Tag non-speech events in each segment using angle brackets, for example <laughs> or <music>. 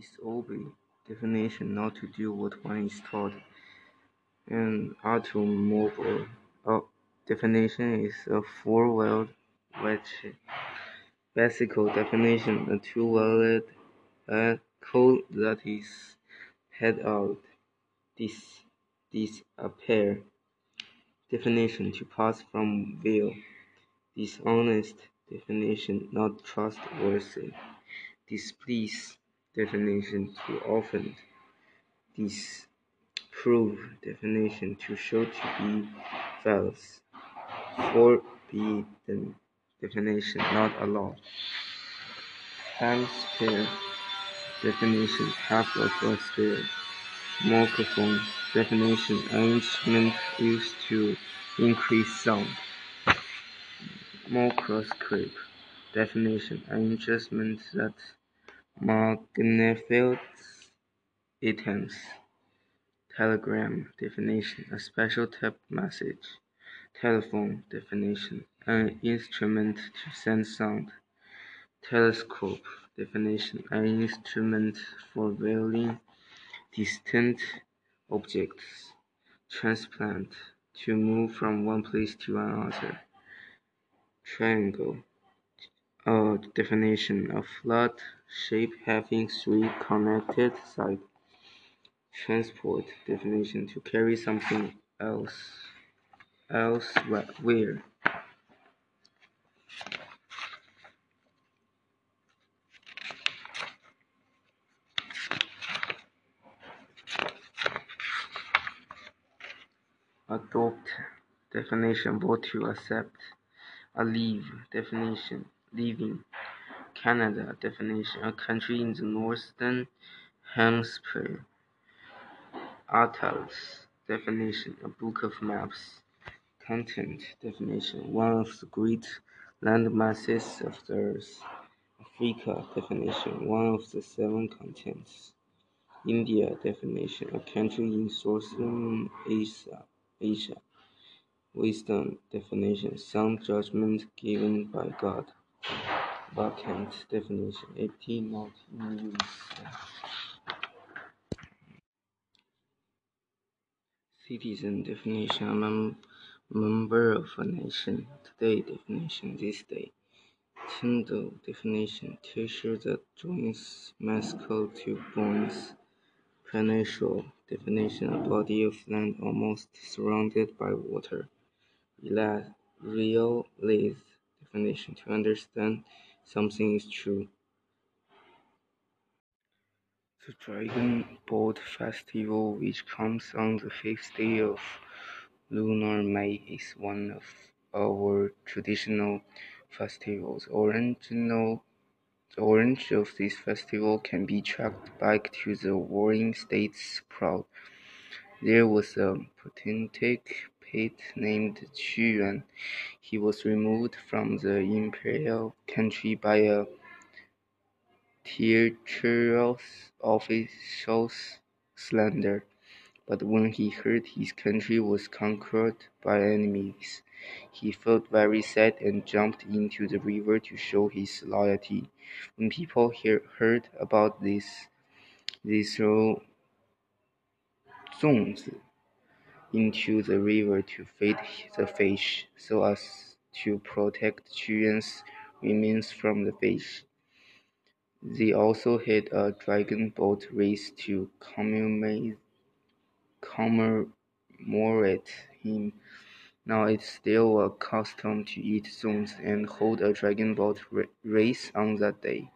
disobey definition not to do what one is taught. An automobile uh, definition is a four-wheeled bicycle definition, a two-wheeled vehicle that is head out, dis, disappear. Definition to pass from view. Dishonest definition not trustworthy. Displease definition to offend. Disprove definition to show to be false. Forbidden definition not allowed. Hemisphere definition half of a sphere. Microphone definition an instrument used to increase sound. Microscope definition an instrument that magnifies items. Telegram definition a special type message. Telephone definition an instrument to send sound. Telescope definition an instrument for viewing distant objects. Transplant to move from one place to another. Triangle a definition a flat shape having three connected sides. Transport definition to carry something else elsewhere. Adopt definition vote to accept. A leave definition leaving. Canada definition a country in the northern hemisphere. Atlas definition a book of maps. Continent definition one of the great land masses of the earth. Africa definition one of the seven continents. India definition a country in southern Asia. Asia. Wisdom definition sound judgment given by God. Vacant definition empty, not in use. Citizen definition a mem member of a nation. Today definition this day. Tendon definition t-shirt that joins muscle to bones. Peninsula definition a body of land almost surrounded by water. Realize definition to understand something is true. The Dragon Boat Festival, which comes on the fifth day of lunar May, is one of our traditional festivals. Original the origin of this festival can be tracked back to the Warring States period. There was a potentate named Qu Yuan. He was removed from the imperial country by a treacherous official's slander. But when he heard his country was conquered by enemies, he felt very sad and jumped into the river to show his loyalty. When people hear, heard about this, they threw stones into the river to feed the fish, so as to protect children's remains from the fish. They also had a dragon boat race to commemorate him. Now it's still a custom to eat stones and hold a dragon boat race on that day.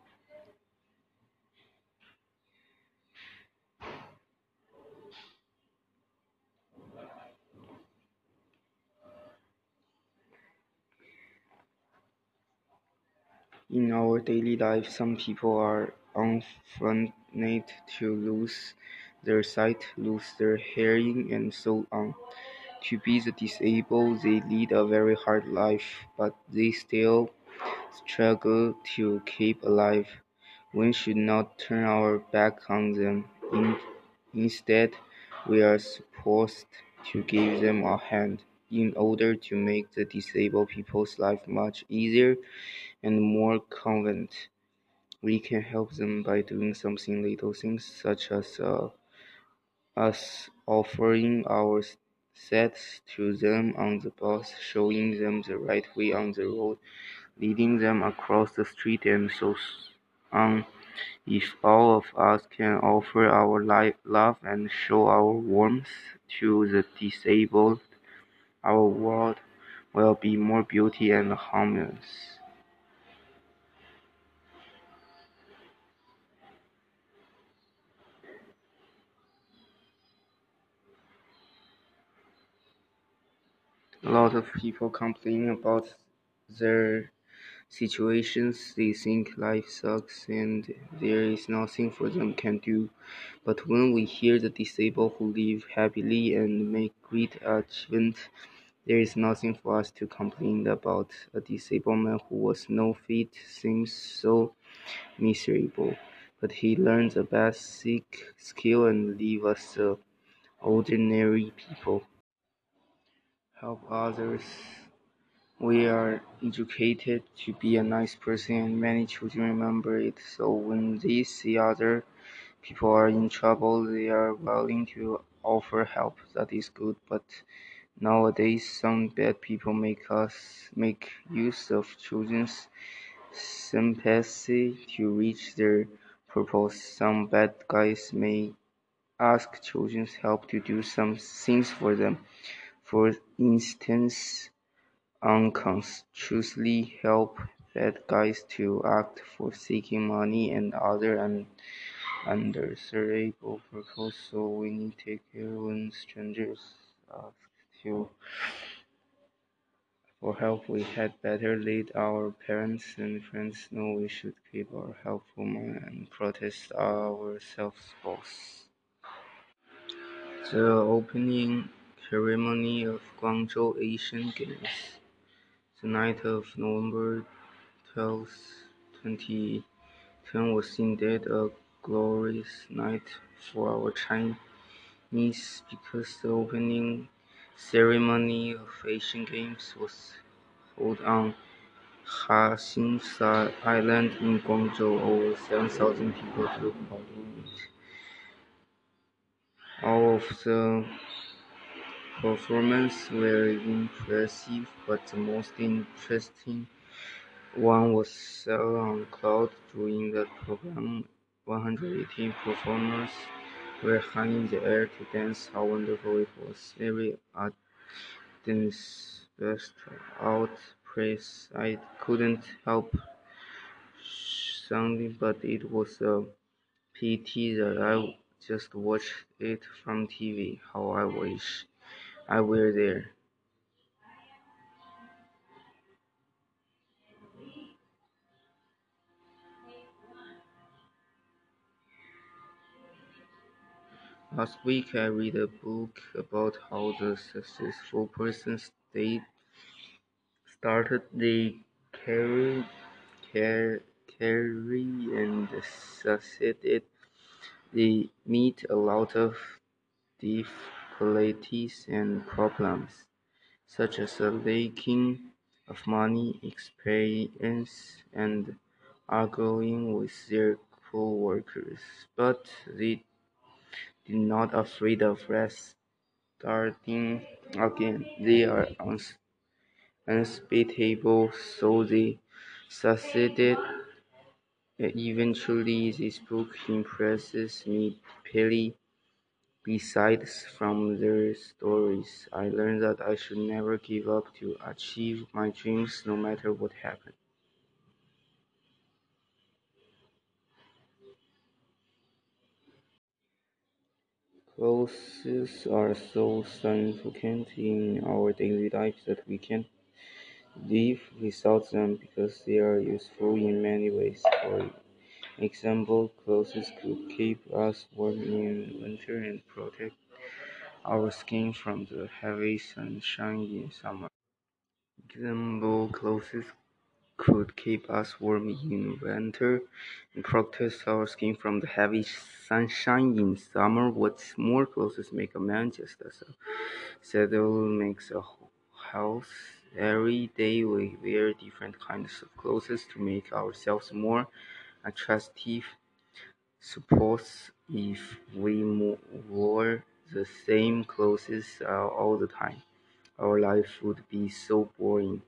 In our daily life, some people are unfortunate to lose their sight, lose their hearing, and so on. To be the disabled, they lead a very hard life, but they still struggle to keep alive. We should not turn our back on them. In, instead, we are supposed to give them a hand in order to make the disabled people's life much easier and more convenient. we can help them by doing something little things such as uh, us offering our sets to them on the bus, showing them the right way on the road, leading them across the street, and so on. If all of us can offer our life, love and show our warmth to the disabled, our world will be more beauty and harmonious. A lot of people complain about their situations. They think life sucks and there is nothing for them can do. But when we hear the disabled who live happily and make great achievement, there is nothing for us to complain about. A disabled man who was no fit seems so miserable, but he learns a basic skill and leave us uh, ordinary people help others. We are educated to be a nice person and many children remember it. So when they see other people are in trouble, they are willing to offer help. That is good. But nowadays some bad people make us make use of children's sympathy to reach their purpose. Some bad guys may ask children's help to do some things for them. For instance, unconsciously help bad guys to act for seeking money and other and undesirable purpose. so we need to take care when strangers ask for help. We had better let our parents and friends know we should keep our helpful mind and protect ourselves both. The opening ceremony of Guangzhou Asian Games. The night of November 12, 2010 was indeed a glorious night for our Chinese because the opening ceremony of Asian Games was held on Haxing Island in Guangzhou. Over 7,000 people took part in it. All of the performances were impressive, but the most interesting one was Sail on Cloud. During the program, 118 performers were hung in the air to dance. How wonderful it was! Every audience burst out praise. I couldn't help sounding, but it was a pity that I just watched it from TV. How I wish I were there. Last week I read a book about how the successful person stayed, started their career, career and succeeded. They meet a lot of difficulties and problems, such as a lacking of money, experience, and arguing with their co-workers, but they not afraid of restarting again. They are unspitable, so they succeeded. Eventually, this book impresses me deeply. Besides from their stories, I learned that I should never give up to achieve my dreams no matter what happens. Clothes are so significant in our daily life that we can't live without them because they are useful in many ways. For example, clothes could keep us warm in winter and protect our skin from the heavy sunshine in summer. Example, clothes could keep us warm in winter and protect our skin from the heavy sunshine in summer. What's more, clothes make a man just as a saddle makes a house. Every day we wear different kinds of clothes to make ourselves more attractive. Suppose if we wore the same clothes uh, all the time, our life would be so boring.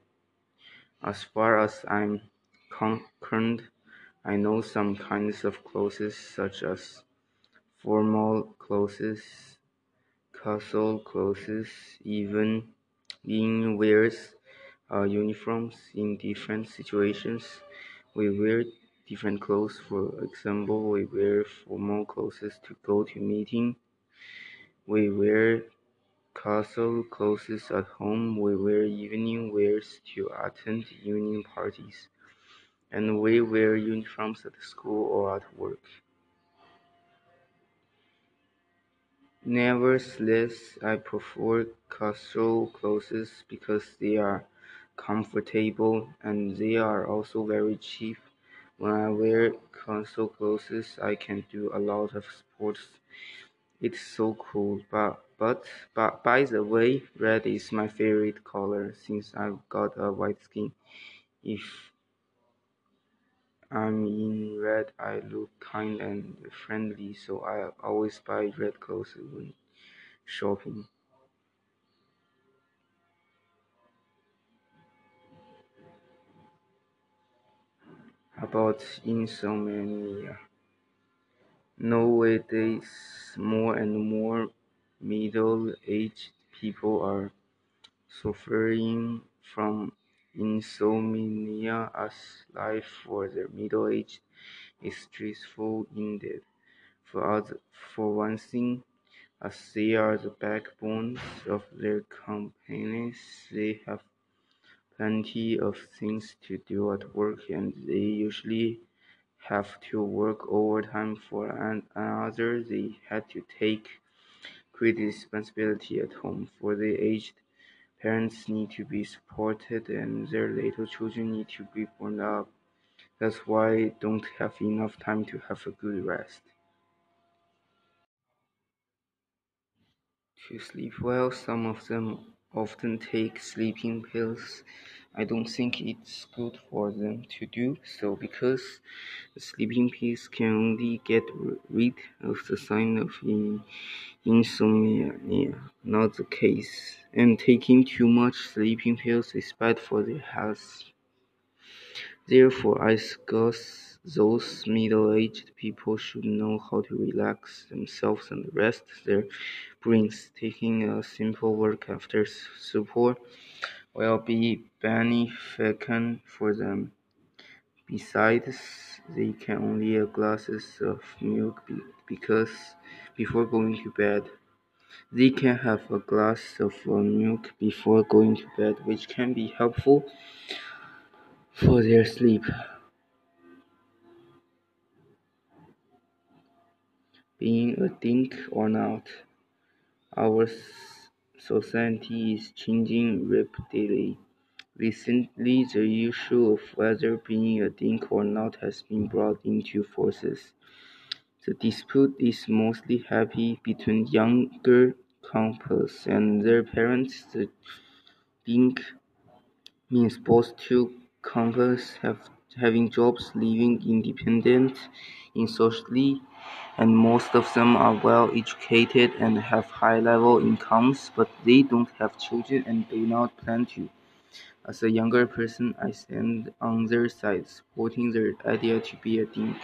As far as I'm concerned, I know some kinds of clothes such as formal clothes, casual clothes, even being wears uh, uniforms in different situations. We wear different clothes. For example, we wear formal clothes to go to meeting. We wear casual clothes at home. We wear evening wears to attend evening parties. And we wear uniforms at school or at work. Nevertheless, I prefer casual clothes because they are comfortable and they are also very cheap. When I wear casual clothes, I can do a lot of sports. It's so cool. But but but by the way, red is my favorite color since I've got a white skin. If I'm in red, I look kind and friendly, so I always buy red clothes when shopping. About insomnia. Nowadays, more and more middle-aged people are suffering from insomnia as life for the middle-aged is stressful indeed. For, other, for one thing, as they are the backbones of their companies, they have plenty of things to do at work and they usually have to work overtime for another they had to take great responsibility at home for the aged parents need to be supported and their little children need to be born up. That's why don't have enough time to have a good rest. To sleep well some of them often take sleeping pills I don't think it's good for them to do so because the sleeping pills can only get rid of the sign of insomnia, not the case. And taking too much sleeping pills is bad for their health. Therefore, I suggest those middle-aged people should know how to relax themselves and rest their brains. Taking a simple work after support will be beneficent for them. Besides, they can only a glasses of milk because before going to bed. They can have a glass of uh, milk before going to bed, which can be helpful for their sleep. Being a dink or not, our society is changing rapidly. Recently, the issue of whether being a dink or not has been brought into forces. The dispute is mostly happy between younger couples and their parents. The dink means both two couples have having jobs, living independent in socially, and most of them are well educated and have high level incomes, but they don't have children and do not plan to. As a younger person, I stand on their side, supporting their idea to be a dink.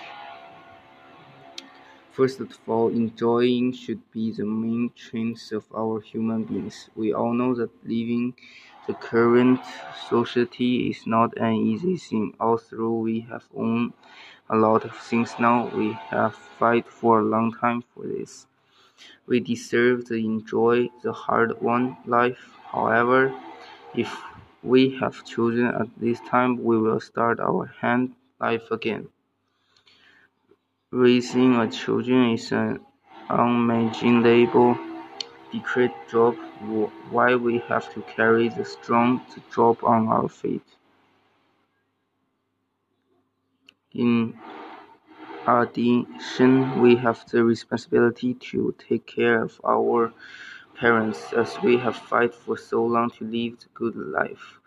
First of all, enjoying should be the main traits of our human beings. We all know that living the current society is not an easy thing. Although we have owned a lot of things now, we have fight for a long time for this. We deserve to enjoy the hard-won life. However, if we have children at this time, we will start our hand life again. Raising a children is an unimaginable, difficult job. Why we have to carry the strong job on our feet. In addition, we have the responsibility to take care of our parents as we have fight for so long to live good life.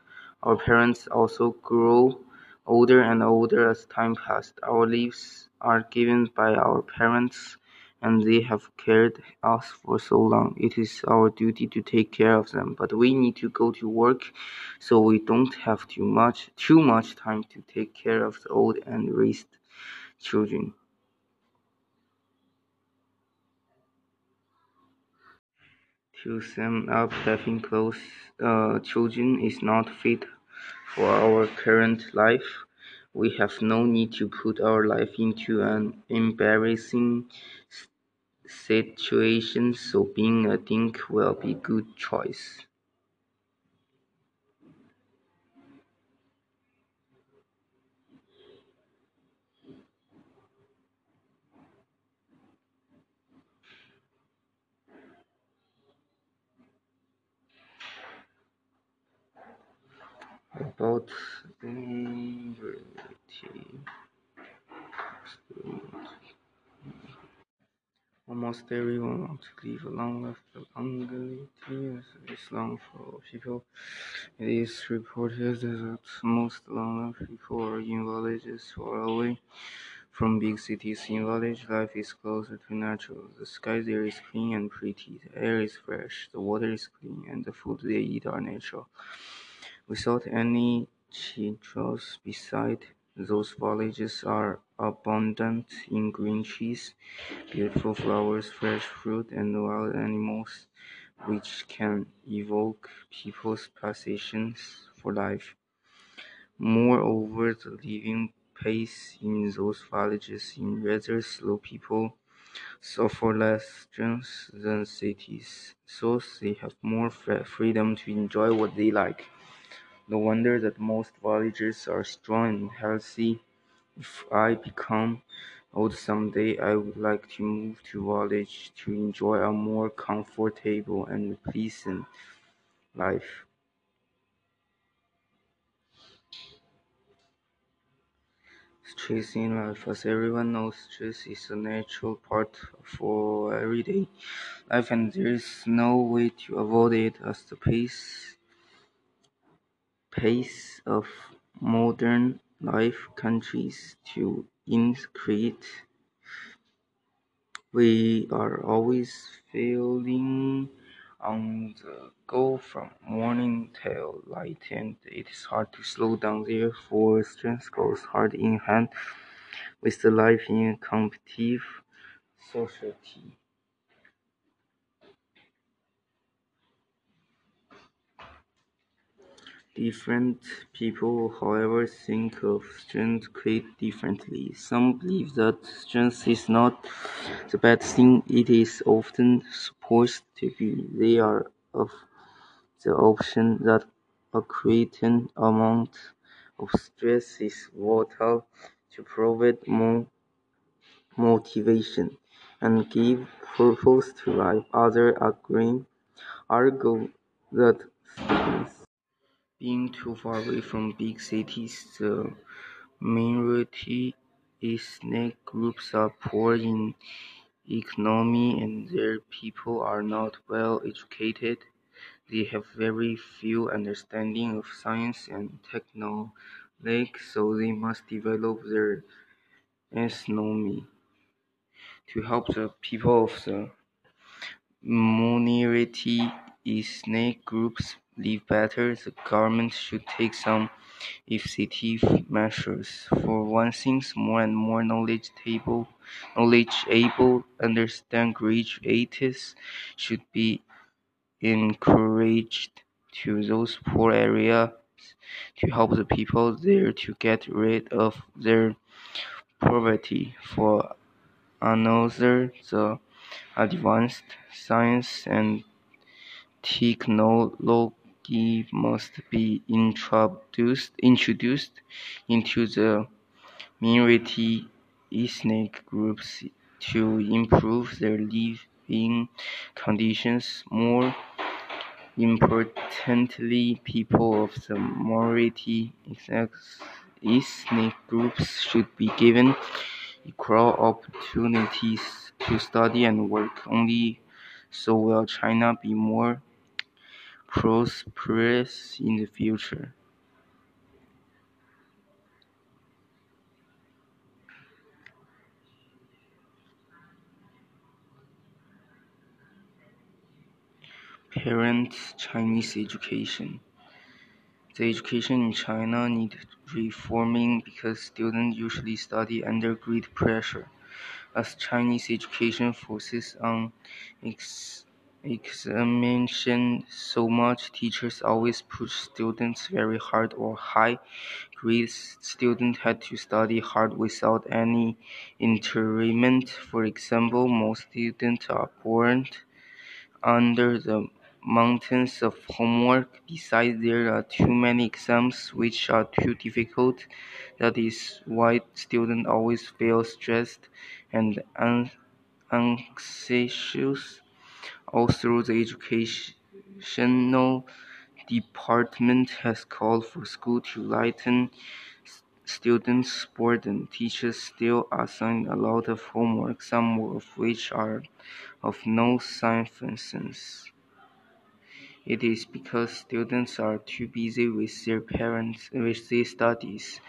Our parents also grow older and older as time passed. Our lives are given by our parents, and they have cared us for so long. It is our duty to take care of them, but we need to go to work, so we don't have too much too much time to take care of the old and raised children. To sum up, having close uh, children is not fit for our current life. We have no need to put our life into an embarrassing situation, so being a dink will be good choice. About mm, singularity. Almost everyone wants to live a long life, but longevity is long for people. It is reported that most long life people are in villages far away from big cities. In village, life is closer to natural. The sky there is clean and pretty, the air is fresh, the water is clean, and the food they eat are natural. Without any changes beside those villages are abundant in green trees, beautiful flowers, fresh fruit, and wild animals, which can evoke people's passions for life. Moreover, the living pace in those villages is rather slow. People suffer less stress than cities, so they have more freedom to enjoy what they like. No wonder that most villagers are strong and healthy. If I become old someday, I would like to move to village to enjoy a more comfortable and pleasant life. Stress in life. As everyone knows, stress is a natural part for everyday life and there is no way to avoid it as the pace pace of modern life continues to increase. We are always feeling on the go from morning till night and it is hard to slow down therefore strength goes hard in hand with the life in a competitive society. Different people, however, think of strength quite differently. Some believe that strength is not the bad thing it is often supposed to be. They are of the option that a certain amount of stress is vital to provide more motivation and give purpose to life. Others agree, argue that being too far away from big cities, the minority ethnic groups are poor in economy and their people are not well educated. They have very few understanding of science and technology, so they must develop their economy to help the people of the minority ethnic groups live better, the government should take some effective measures. For one thing, more and more knowledgeable, knowledgeable, understand graduates should be encouraged to those poor areas to help the people there to get rid of their poverty. For another, the advanced science and technology must be introduced introduced into the minority ethnic groups to improve their living conditions. More importantly, people of the minority ethnic groups should be given equal opportunities to study and work. Only so will China be more prosperous in the future. Parents Chinese education. The education in China need reforming because students usually study under great pressure, as Chinese education focuses on examination so much, teachers always push students very hard or high grades. Students had to study hard without any entertainment. For example, most students are born under the mountains of homework. Besides, there are too many exams which are too difficult. That is why students always feel stressed and anxious. Also, the educational department has called for school to lighten students' burden. Teachers still assign a lot of homework, some of which are of no significance. It is because students are too busy with their parents with their studies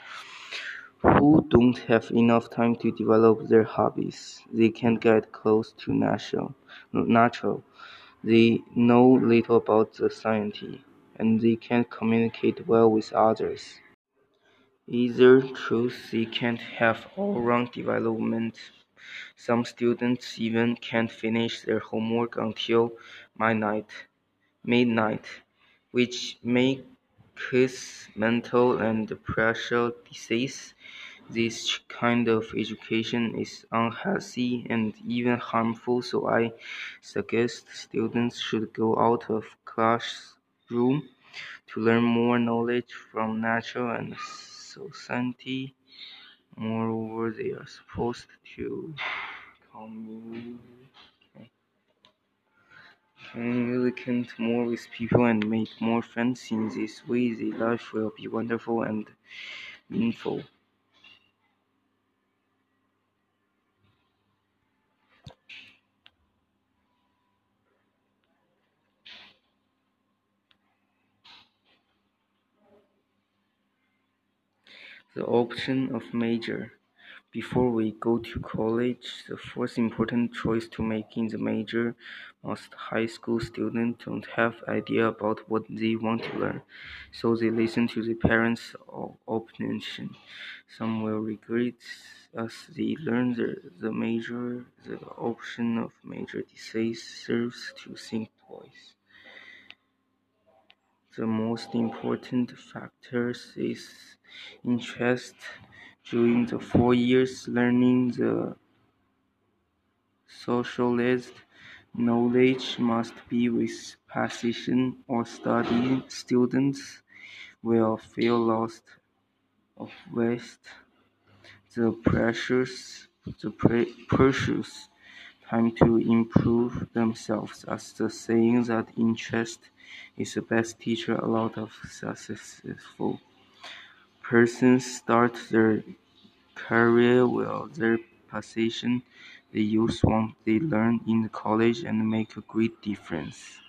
who don't have enough time to develop their hobbies. They can't get close to natural. Natural. They know little about the society, and they can't communicate well with others. Either truth they can't have all-round development. Some students even can't finish their homework until midnight midnight, which makes mental and pressure disease. This kind of education is unhealthy and even harmful, so I suggest students should go out of classroom to learn more knowledge from nature and society. Moreover, they are supposed to communicate more with people and make more friends. In this way, their life will be wonderful and meaningful. The option of major. Before we go to college, the first important choice to make in the major, most high school students don't have idea about what they want to learn, so they listen to their parents' opinion. Some will regret as they learn the, the major, the option of major disease serves to think twice. The most important factors is interest during the four years learning the socialized knowledge must be with passion or study. Students will feel lost of waste the precious the pre precious time to improve themselves as the saying that interest is the best teacher a lot of successful persons start their career with their passion. They use what they learn in college and make a great difference.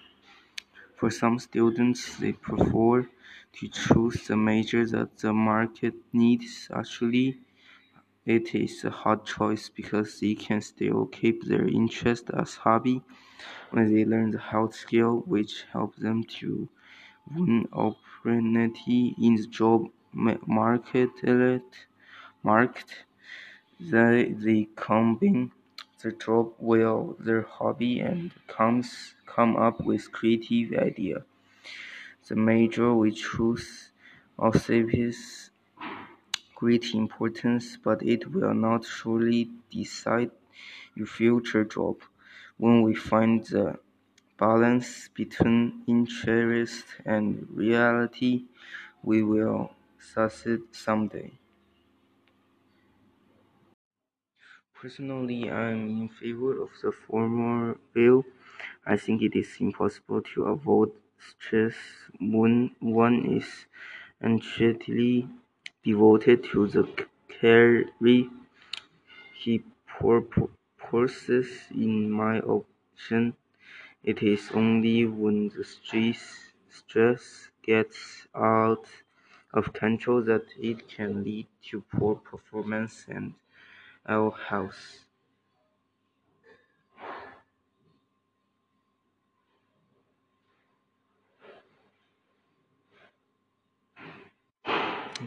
For some students, they prefer to choose the major that the market needs. Actually, it is a hard choice because they can still keep their interest as hobby when they learn the hard skill, which helps them to win opportunity in the job market market they, combine the job with their hobby and comes come up with creative idea. The major we choose also is great importance, but it will not surely decide your future job. When we find the balance between interest and reality, we will succeed someday. Personally, I am in favor of the former view. I think it is impossible to avoid stress when one is entirely devoted to the career he purposes. In my opinion, it is only when the stress, stress gets out of control that it can lead to poor performance and ill health.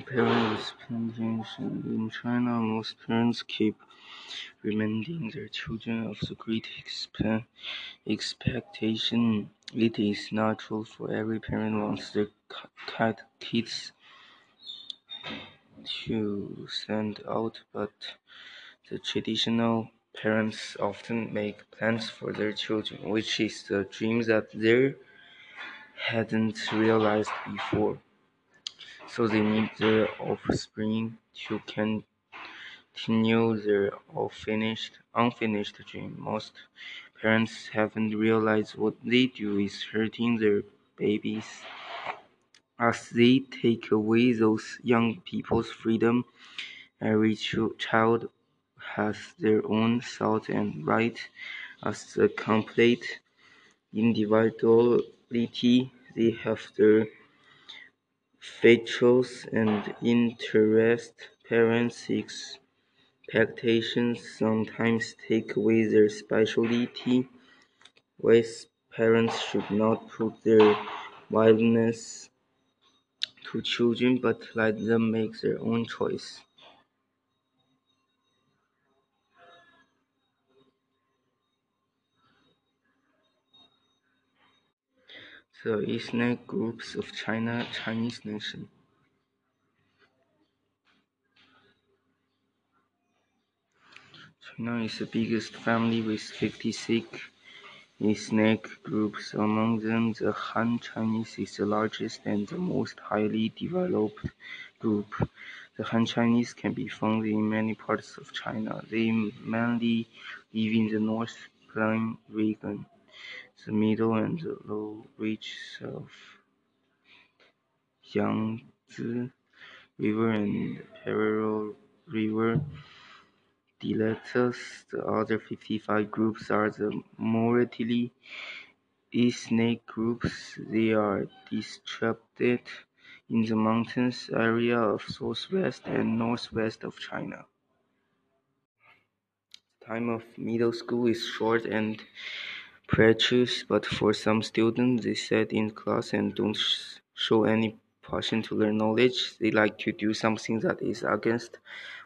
Parents expectations in China, most parents keep reminding their children of the great expe expectation. It is natural for every parent wants their cat kids to stand out, but the traditional parents often make plans for their children, which is the dream that they hadn't realized before so they need their offspring to continue their unfinished, unfinished dream. Most parents haven't realized what they do is hurting their babies. As they take away those young people's freedom, every child has their own thought and right as a complete individuality. They have their Features and interests Parents' expectations sometimes take away their speciality, Ways parents should not put their wildness to children but let them make their own choice. The ethnic groups of China Chinese nation. China is the biggest family with 56 Snake groups, among them the Han Chinese is the largest and the most highly developed group. The Han Chinese can be found in many parts of China. They mainly live in the North Plain region, the middle and the low reaches of Yangtze River and Pearl River deltas. The other fifty-five groups are the moderately ethnic groups. They are distributed in the mountains area of southwest and northwest of China. The time of middle school is short and precious, but for some students, they sit in class and don't show any passion to learn knowledge. They like to do something that is against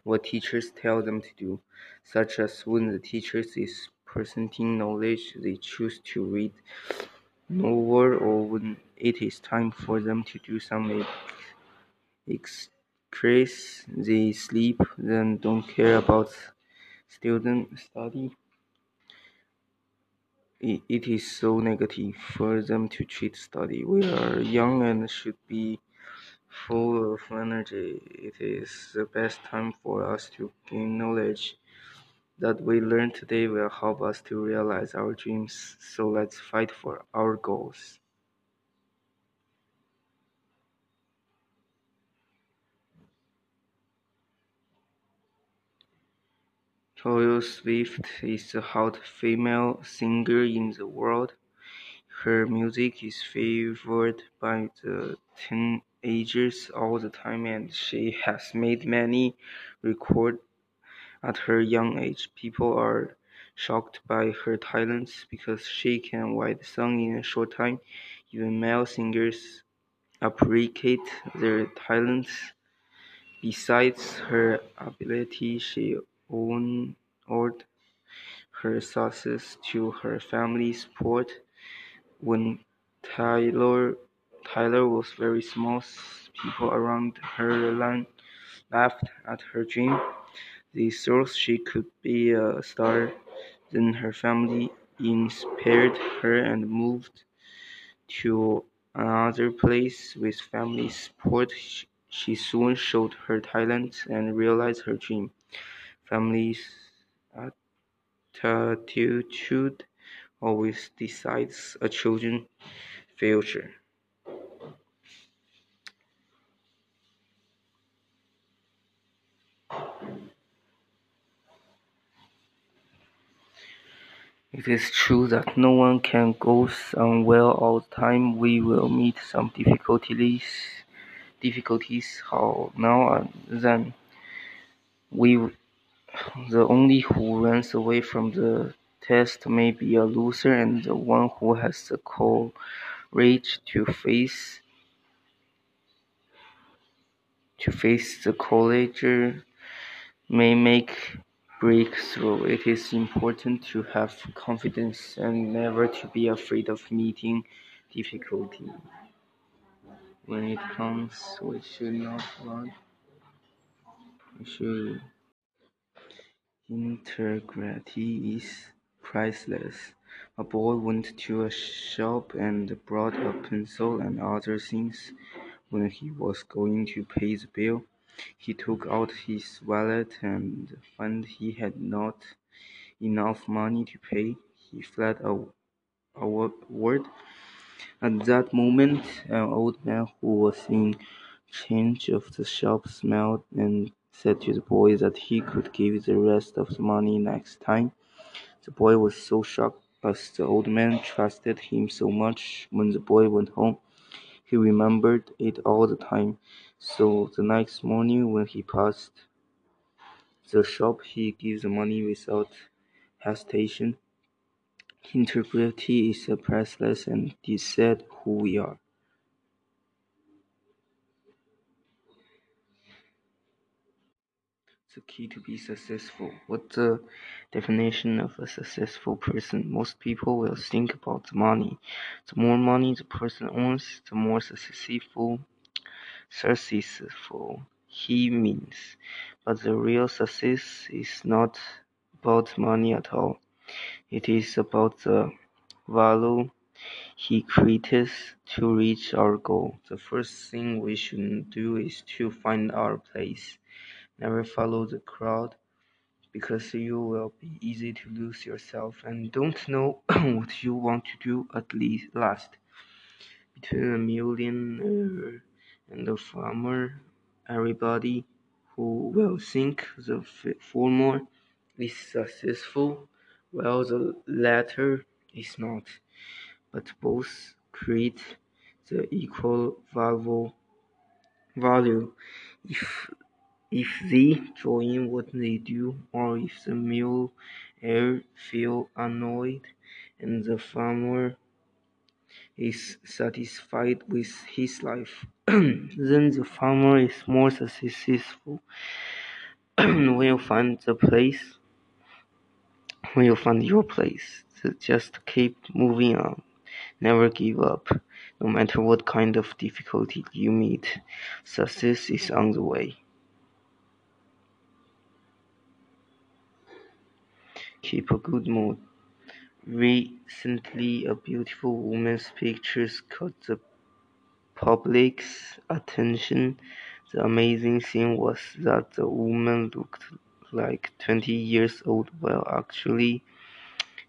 what teachers tell them to do, such as when the teacher is presenting knowledge, they choose to read novel, or when it is time for them to do some exercise, they sleep, then don't care about student study it is so negative for them to cheat study. We are young and should be full of energy. It is the best time for us to gain knowledge that we learn today will help us to realize our dreams. So let's fight for our goals. Taylor Swift is the hot female singer in the world. Her music is favored by the teenagers all the time and she has made many records at her young age. People are shocked by her talents because she can write a song in a short time. Even male singers appreciate their talents. Besides her ability, she owed her success to her family's support. When Taylor was very small, people around her laughed at her dream. They thought she could be a star. Then her family inspired her and moved to another place with family support. She soon showed her talent and realized her dream. Family's attitude always decides a children's future. It is true that no one can go on well all the time. We will meet some difficulties, difficulties how now and then. We the only who runs away from the test may be a loser and the one who has the courage to face to face the college may make breakthrough. It is important to have confidence and never to be afraid of meeting difficulty. When it comes, we should not run. We should. Integrity is priceless. A boy went to a shop and brought a pencil and other things. When he was going to pay the bill, he took out his wallet and found he had not enough money to pay. He fled word. At that moment, an old man who was in charge of the shop smiled and said to the boy that he could give the rest of the money next time. The boy was so shocked, but the old man trusted him so much. When the boy went home, he remembered it all the time. So the next morning, when he passed the shop, he gave the money without hesitation. Integrity is priceless and decide who we are. The key to be successful. What's the definition of a successful person? Most people will think about the money. The more money the person owns, the more successful successful he means. But the real success is not about money at all. It is about the value he creates to reach our goal. The first thing we should do is to find our place. Never follow the crowd because you will be easy to lose yourself and don't know <coughs> what you want to do at least last. Between a millionaire uh, and the farmer, everybody who will think the former is successful, while the latter is not. But both create the equal value. If if they join what they do, or if the mule air feel annoyed and the farmer is satisfied with his life, <clears throat> then the farmer is more successful. <clears throat> when you find the place, when you find your place, just keep moving on. Never give up. No matter what kind of difficulty you meet, success is on the way. Keep a good mood. Recently, a beautiful woman's pictures caught the public's attention. The amazing thing was that the woman looked like 20 years old, while actually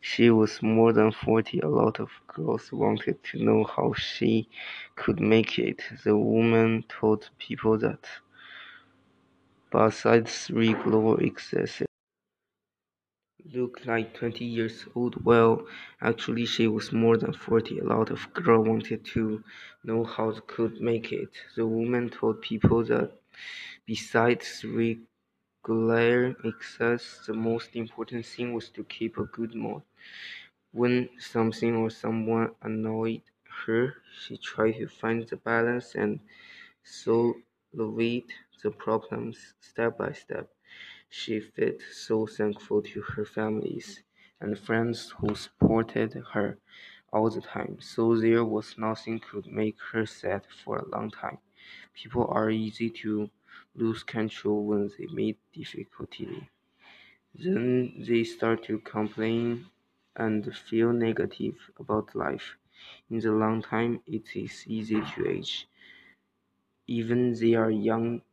she was more than 40. A lot of girls wanted to know how she could make it. The woman told people that besides regular exercise, looked like 20 years old. Well, actually, she was more than 40. A lot of girls wanted to know how they could make it. The woman told people that besides regular exercise, the most important thing was to keep a good mood. When something or someone annoyed her, she tried to find the balance and solve the problems step by step. She felt so thankful to her families and friends who supported her all the time, so there was nothing could make her sad for a long time. People are easy to lose control when they meet difficulty. Then they start to complain and feel negative about life. In the long time, it is easy to age. Even they are young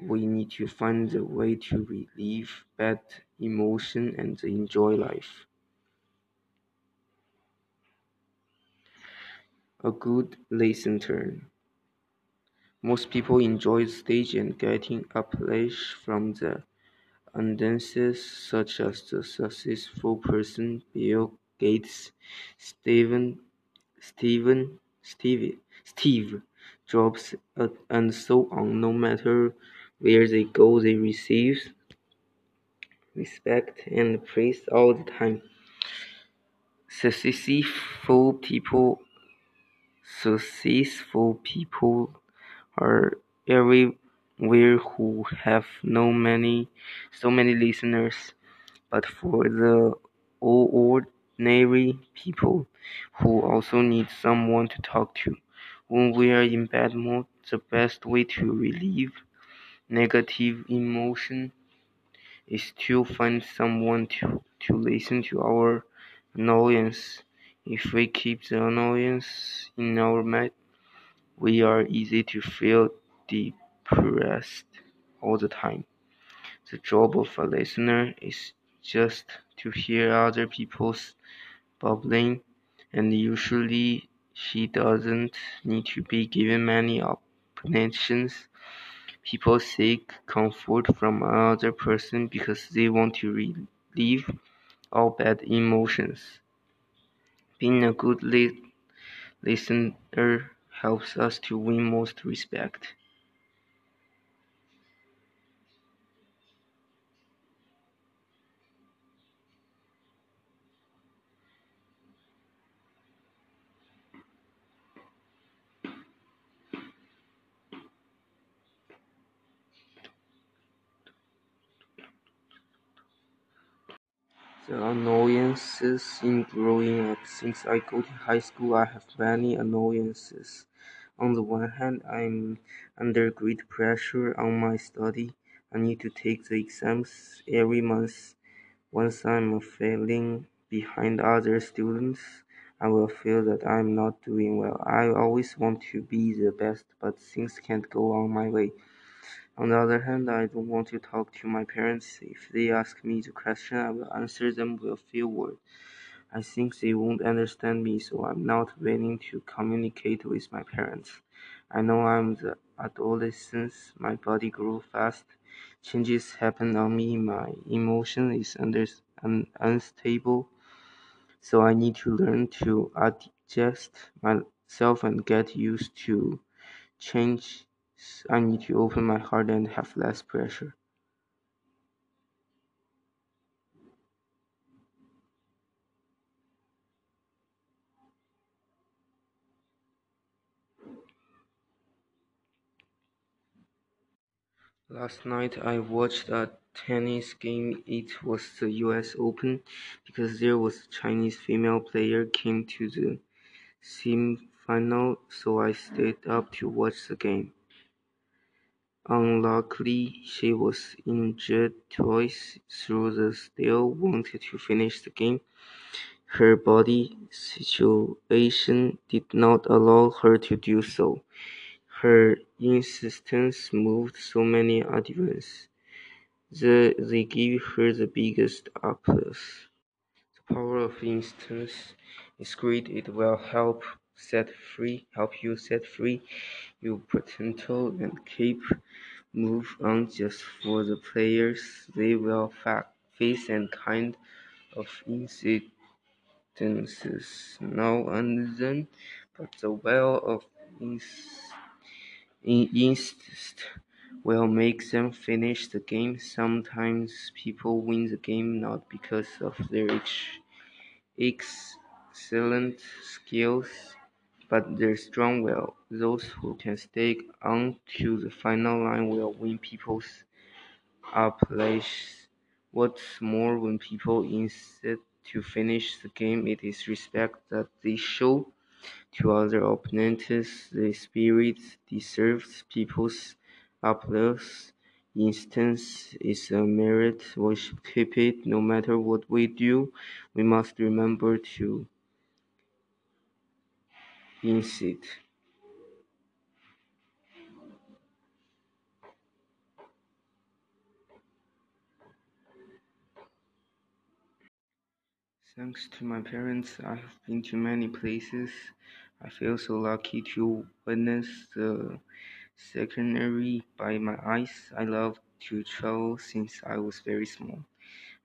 we need to find a way to relieve bad emotion and enjoy life. A good turn. Most people enjoy the stage and getting applause from the audiences, such as the successful person Bill Gates, Steven, Steven, Steve, Steve Jobs, and so on. No matter where they go, they receive respect and praise all the time. Successful people, successful people are everywhere who have no many so many listeners, but for the ordinary people who also need someone to talk to. When we are in bad mood, the best way to relieve negative emotion is to find someone to, to listen to our annoyance. If we keep the annoyance in our mind, we are easy to feel depressed all the time. The job of a listener is just to hear other people's bubbling, and usually she doesn't need to be given many explanations. People seek comfort from another person because they want to relieve all bad emotions. Being a good li- listener helps us to win most respect. The annoyances in growing up. Since I go to high school, I have many annoyances. On the one hand, I'm under great pressure on my study. I need to take the exams every month. Once I'm failing behind other students, I will feel that I'm not doing well. I always want to be the best, but things can't go on my way. On the other hand, I don't want to talk to my parents. If they ask me the question, I will answer them with a few words. I think they won't understand me, so I'm not willing to communicate with my parents. I know I'm the adolescent, my body grew fast, changes happen on me, my emotion is under, un, unstable, so I need to learn to adjust myself and get used to change I need to open my heart and have less pressure. Last night I watched a tennis game. It was the US Open because there was a Chinese female player came to the semi-final, so I stayed up to watch the game. Unluckily, she was injured twice through the still wanted to finish the game. Her body situation did not allow her to do so. Her insistence moved so many audiences that they gave her the biggest applause. The power of insistence is great. It will help set free, help you set free potential and keep move on just for the players. They will face and kind of incidences now and then, but the well of instinct will make them finish the game. Sometimes people win the game not because of their excellent skills, but their strong will. Those who can stay on to the final line will win people's applause. What's more, when people insist to finish the game, it is respect that they show to other opponents. The spirit deserves people's applause. Instance is a merit. We should keep it no matter what we do. We must remember to insist. Thanks to my parents, I have been to many places. I feel so lucky to witness the scenery by my eyes. I love to travel since I was very small.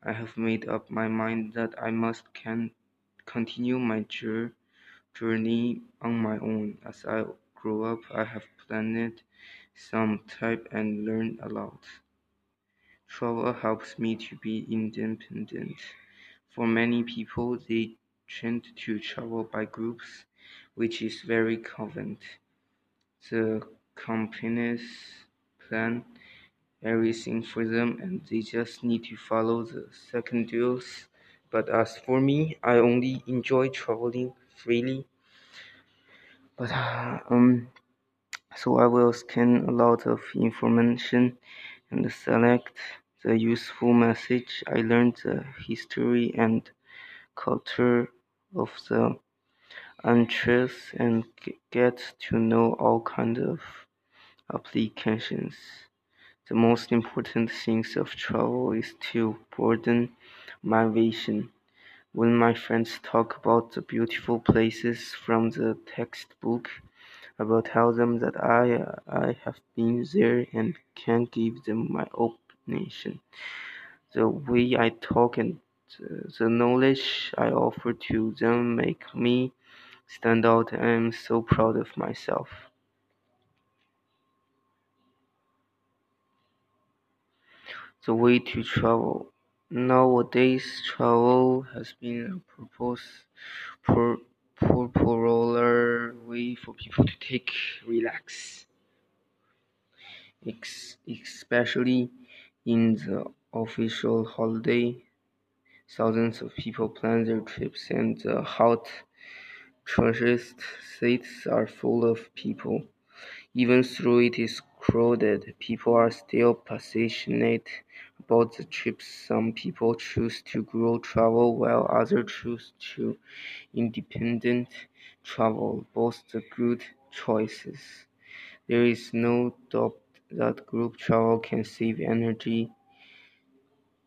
I have made up my mind that I must can continue my journey on my own. As I grow up, I have planned some type and learned a lot. Travel helps me to be independent. For many people, they tend to travel by groups, which is very common. The companies plan everything for them and they just need to follow the schedules. But as for me, I only enjoy traveling freely. But um, so I will scan a lot of information and select the useful message. I learned the history and culture of the countries and get to know all kinds of applications. The most important things of travel is to broaden my vision. When my friends talk about the beautiful places from the textbook, about tell them that I I have been there and can give them my opinion. The way I talk and the knowledge I offer to them make me stand out. I am so proud of myself. The way to travel. Nowadays, travel has been a popular way for people to take relax, especially in the official holiday. Thousands of people plan their trips, and the hot tourist sites are full of people. Even though it is crowded, people are still passionate about the trips. Some people choose to grow travel while others choose to independent travel. Both the good choices. There is no doubt that group travel can save energy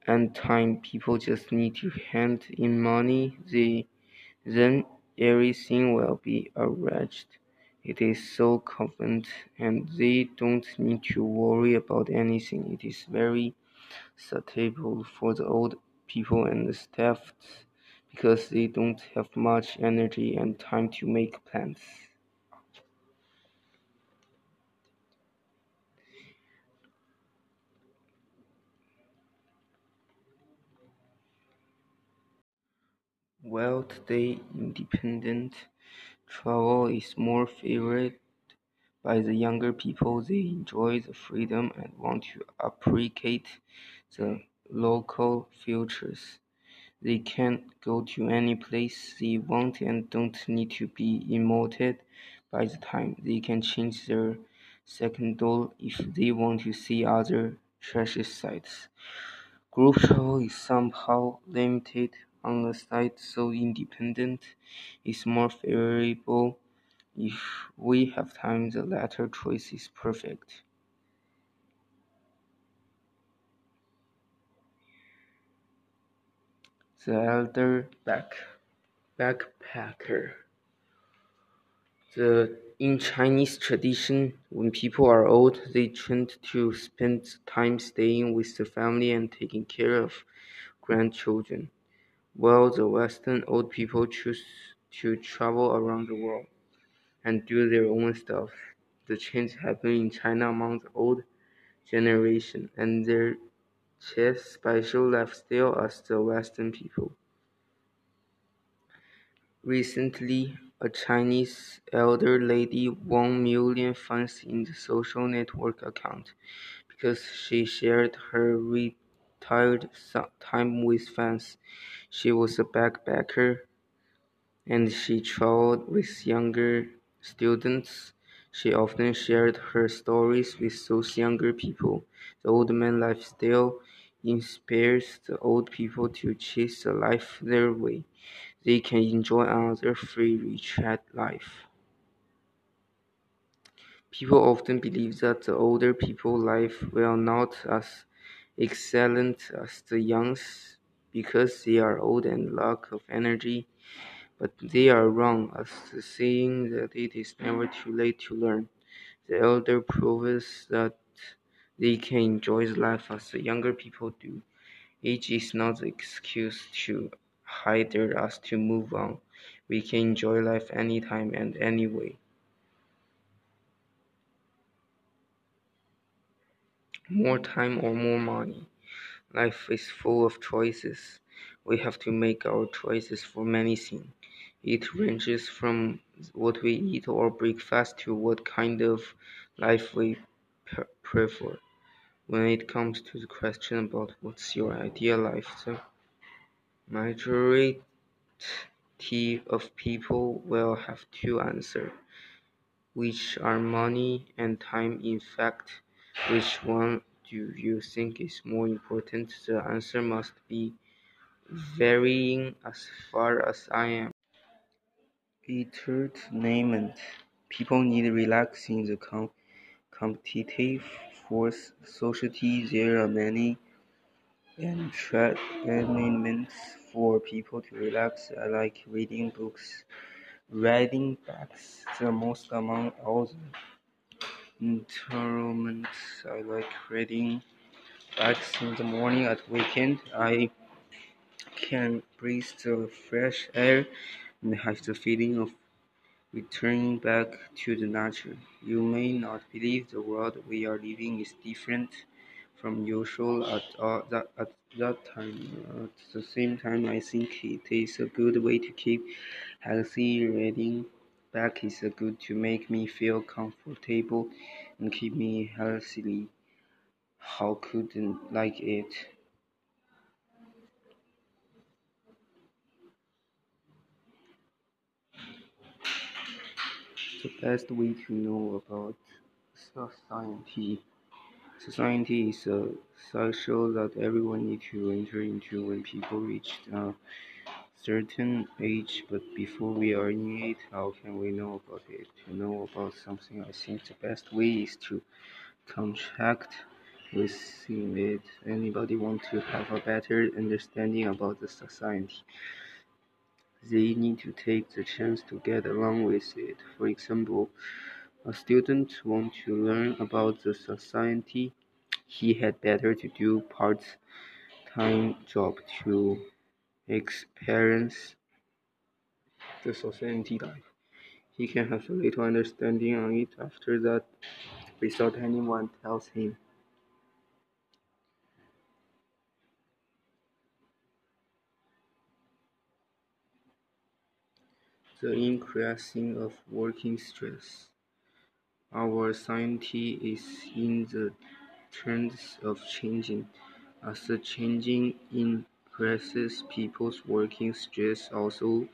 and time. People just need to hand in money. They, then everything will be arranged. It is so convenient and they don't need to worry about anything. It is very suitable for the old people and the staff because they don't have much energy and time to make plans. Well, today independent travel is more favored by the younger people. They enjoy the freedom and want to appreciate the local features. They can go to any place they want and don't need to be emoted by the time. They can change their second schedule if they want to see other treasure sites. Group travel is somehow limited on the side, so independent is more favorable. If we have time, the latter choice is perfect. The elder back backpacker. The in Chinese tradition, when people are old, they tend to spend time staying with the family and taking care of grandchildren, while the Western old people choose to travel around the world and do their own stuff. The change happened in China among the old generation, and their chase special lifestyle as the Western people. Recently, a Chinese elder lady won million fans in the social network account because she shared her retired time with fans. She was a backpacker and she traveled with younger students. She often shared her stories with those younger people. The old man lifestyle inspires the old people to chase a life their way. They can enjoy another free retreat life. People often believe that the older people life will not as excellent as the youngs because they are old and lack of energy, but they are wrong as the saying that it is never too late to learn. The elder proves that they can enjoy life as the younger people do. Age is not the excuse to hinder us to move on. We can enjoy life anytime and anyway. More time or more money. Life is full of choices. We have to make our choices for many things. It ranges from what we eat or breakfast to what kind of life we prefer. When it comes to the question about what's your ideal life, the majority of people will have two answers, which are money and time. In fact, which one do you think is more important? The answer must be Mm-hmm. varying as far as I am. Entertainment. People need relaxing the com competitive force society. There are many entertainments for people to relax. I like reading books. Riding bikes, the most among all the entertainments. I like riding bikes in the morning at weekend. I can breathe the fresh air and have the feeling of returning back to the nature. You may not believe the world we are living is different from usual at, uh, that, at that time. At the same time, I think it is a good way to keep healthy. Reading back is a good to make me feel comfortable and keep me healthy. How couldn't like it? The best way to know about society. Society is a cycle that everyone needs to enter into when people reach a certain age, but before we are in it, how can we know about it? To know about something, I think the best way is to contact with it. Anybody want to have a better understanding about the society? They need to take the chance to get along with it. For example, a student wants to learn about the society. He had better to do part-time job to experience the society life. He can have a little understanding on it after that without anyone tells him. The increasing of working stress. Our society is in the trends of changing. As the changing increases, people's working stress also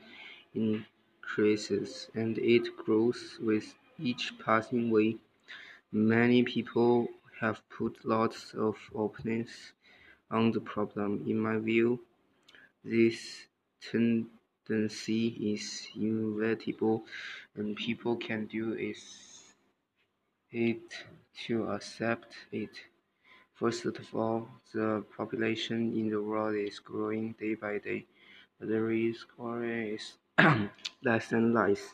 increases, and it grows with each passing way. Many people have put lots of openness on the problem. In my view, this tendency is inevitable, and people can do is it to accept it. First of all, the population in the world is growing day by day, the risk is <clears throat> less and less.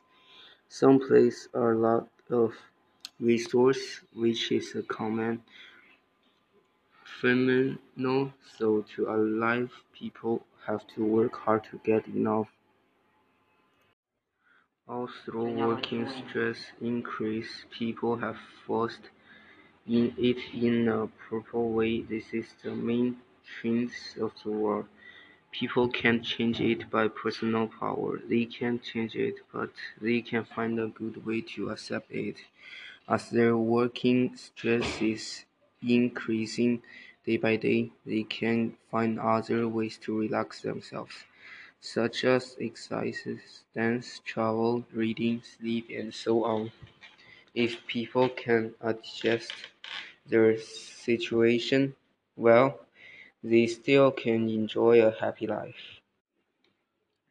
Some place a lot of resource, which is a common phenomenon. So to alive, people have to work hard to get enough. Although working stress increase, people have forced in it in a proper way. This is the main trend of the world. People can't change it by personal power. They can't change it, but they can find a good way to accept it. As their working stress is increasing day by day, they can find other ways to relax themselves, such as exercises, dance, travel, reading, sleep, and so on. If people can adjust their situation well, they still can enjoy a happy life.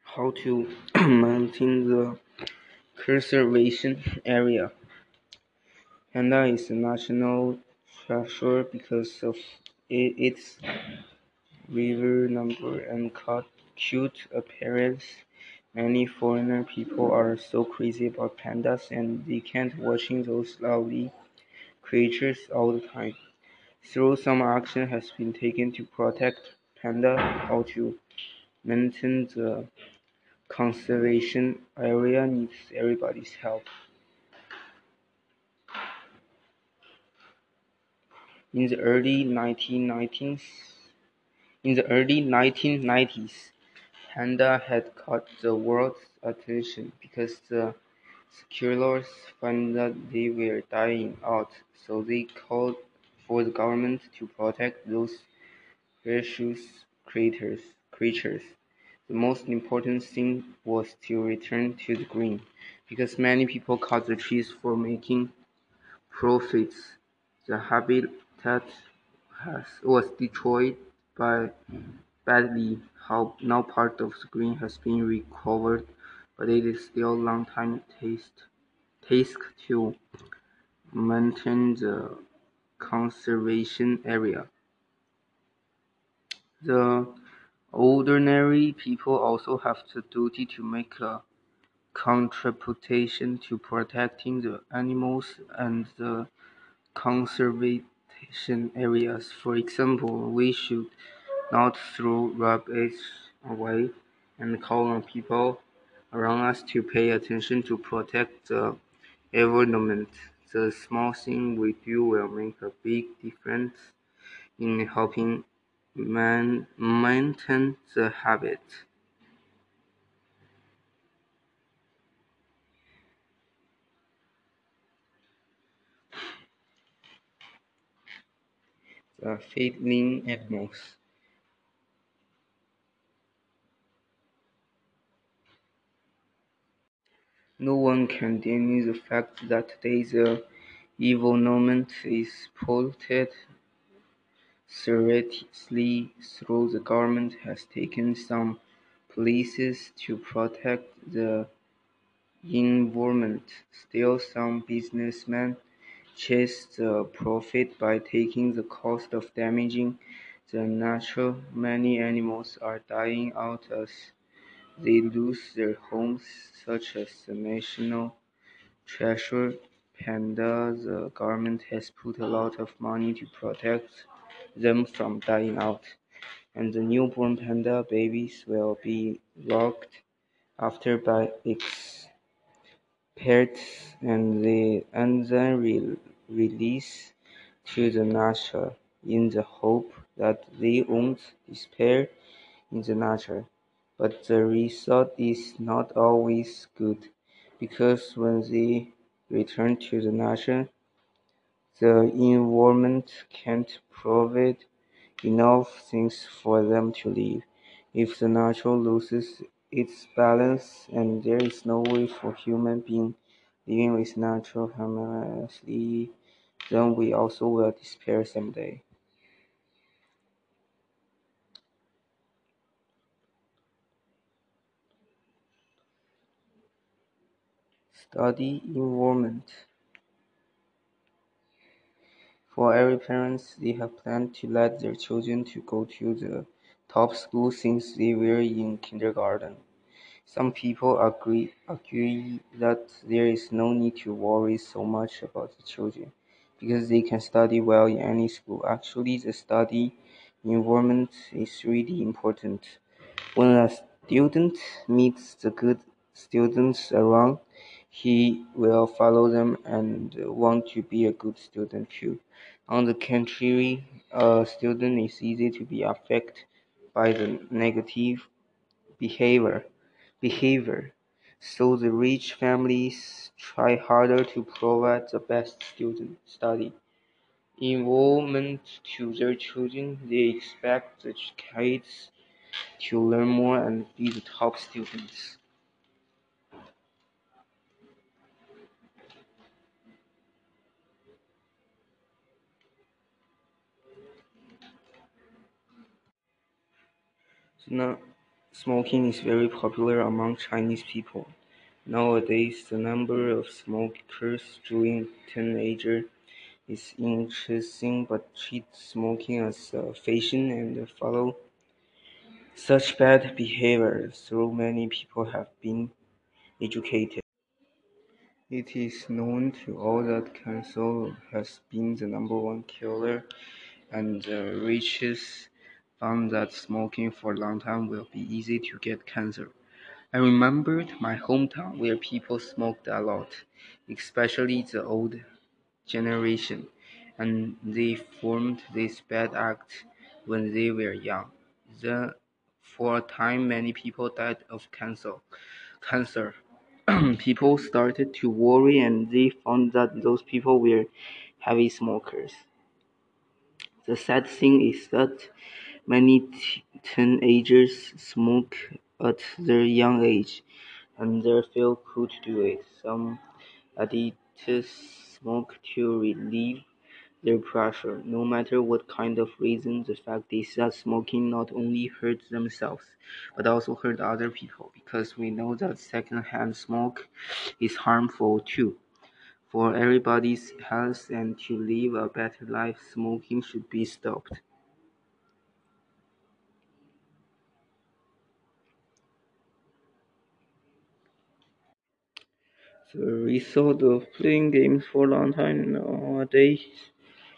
How to <clears throat> maintain the conservation area. Panda is a national treasure because of its river number and cute appearance. Many foreigner people are so crazy about pandas and they can't watching those lovely creatures all the time. Through some action has been taken to protect panda or to maintain the conservation area needs everybody's help. In the early 1990s, in the early 1990s, Panda had caught the world's attention because the Settlers found that they were dying out, so they called for the government to protect those precious creatures. The most important thing was to return to the green, because many people cut the trees for making profits. The habitat was destroyed by badly. How now part of the green has been recovered, but it is still a long time task to maintain the conservation area. The ordinary people also have the duty to make a contribution to protecting the animals and the conservation areas. For example, we should not throw rubbish away and call on people around us to pay attention to protect the environment. The small thing we do will make a big difference in helping man maintain the habit. The feeding animals. No one can deny the fact that today's uh, environment is polluted seriously, though the government has taken some policies to protect the environment. Still, some businessmen chase the profit by taking the cost of damaging the nature. Many animals are dying out as they lose their homes, such as the national treasure panda. The government has put a lot of money to protect them from dying out, and the newborn panda babies will be looked after by experts and they then released to the nature in the hope that they won't disappear in the nature. But the result is not always good, because when they return to the nature, the environment can't provide enough things for them to live. If the nature loses its balance and there is no way for human being living with nature harmoniously, then we also will disappear someday. Study environment. For every parents, they have planned to let their children to go to the top school since they were in kindergarten. Some people agree, agree that there is no need to worry so much about the children because they can study well in any school. Actually, the study environment is really important. When a student meets the good students around, he will follow them and want to be a good student too. On the contrary, a student is easy to be affected by the negative behavior. behavior. So the rich families try harder to provide the best student study involvement to their children. They expect the kids to learn more and be the top students. Smoking is very popular among Chinese people. Nowadays, the number of smokers during teenager is increasing, but treat smoking as a fashion and follow such bad behavior, so many people have been educated. It is known to all that cancer has been the number one killer, and the richest found that smoking for a long time will be easy to get cancer. I remembered my hometown where people smoked a lot, especially the old generation, and they formed this bad act when they were young. The, for a time, many people died of cancer. Cancer. <clears throat> people started to worry and they found that those people were heavy smokers. The sad thing is that many teenagers smoke at their young age and they feel cool to do it. Some addicts smoke to relieve their pressure. No matter what kind of reason, the fact is that smoking not only hurts themselves, but also hurt other people because we know that secondhand smoke is harmful too. For everybody's health and to live a better life, smoking should be stopped. Result of playing games for a long time nowadays,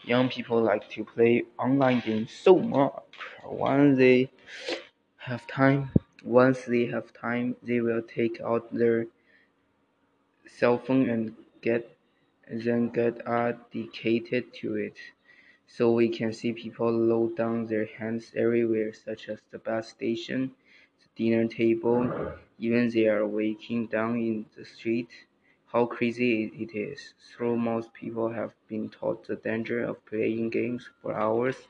young people like to play online games so much. Once they have time, once they have time, they will take out their cell phone and get then get addicted to it. So we can see people load down their hands everywhere, such as the bus station, the dinner table, even they are waking down in the street. How crazy it is. So most people have been taught the danger of playing games for hours.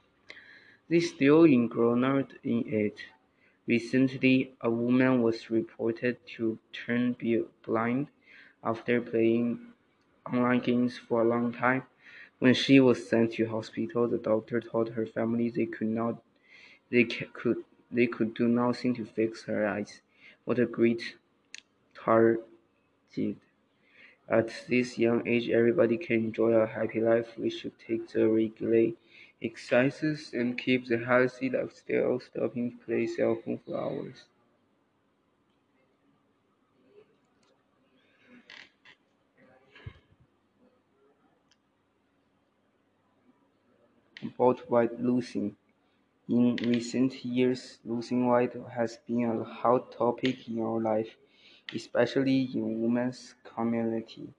They still engrossed in it. Recently, a woman was reported to turn blind after playing online games for a long time. When she was sent to hospital, the doctor told her family they could not they could they could do nothing to fix her eyes. What a great target. At this young age, everybody can enjoy a happy life. We should take the regular exercises and keep the healthy lifestyle, stopping to play cell phone for hours. About weight losing. In recent years, losing weight has been a hot topic in our life especially in women's community.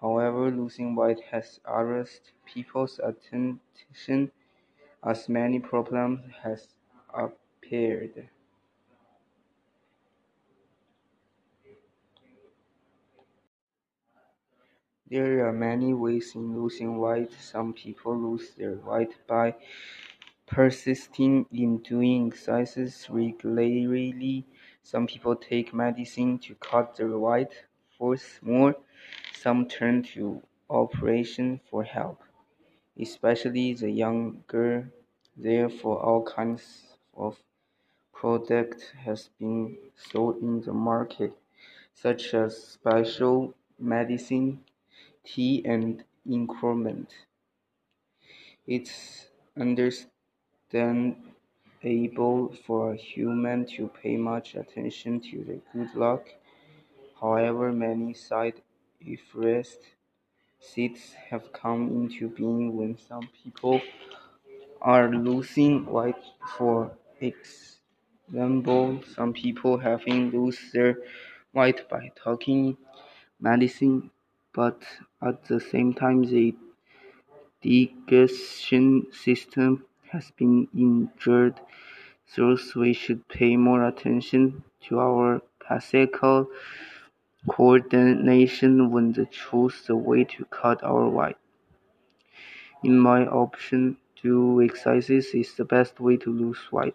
However, losing weight has aroused people's attention as many problems has appeared. There are many ways in losing weight. Some people lose their weight by persisting in doing exercises regularly. Some people take medicine to cut their weight. more, some turn to operation for help, especially the younger. Therefore, all kinds of product has been sold in the market, such as special medicine, tea, and increment. It's understandable able for a human to pay much attention to the good luck. However, many side effects have come into being when some people are losing weight. For example, some people having lose their weight by taking medicine, but at the same time, the digestion system has been injured Thus we should pay more attention to our physical coordination when we choose the way to cut our weight. In my opinion, do exercises is the best way to lose weight.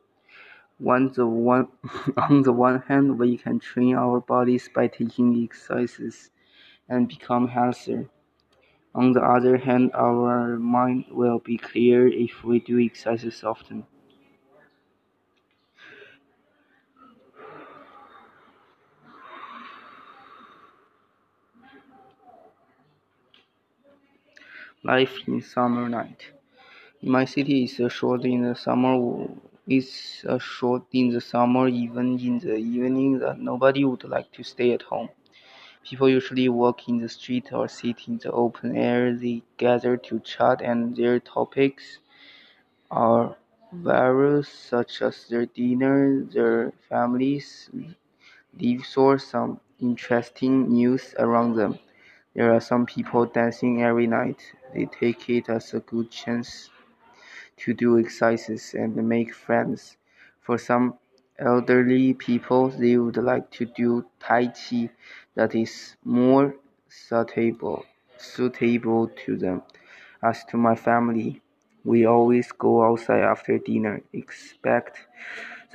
One, the one, <laughs> on the one hand, we can train our bodies by taking exercises and become healthier. On the other hand, our mind will be clear if we do exercises often. Life in summer night. My city, is short in the summer. It's short in the summer, even in the evening, that nobody would like to stay at home. People usually walk in the street or sit in the open air. They gather to chat, and their topics are various, such as their dinner, their families, lives, or some interesting news around them. There are some people dancing every night. They take it as a good chance to do exercises and make friends. For some, elderly people, they would like to do Tai Chi that is more suitable, suitable to them. As to my family, we always go outside after dinner. Expect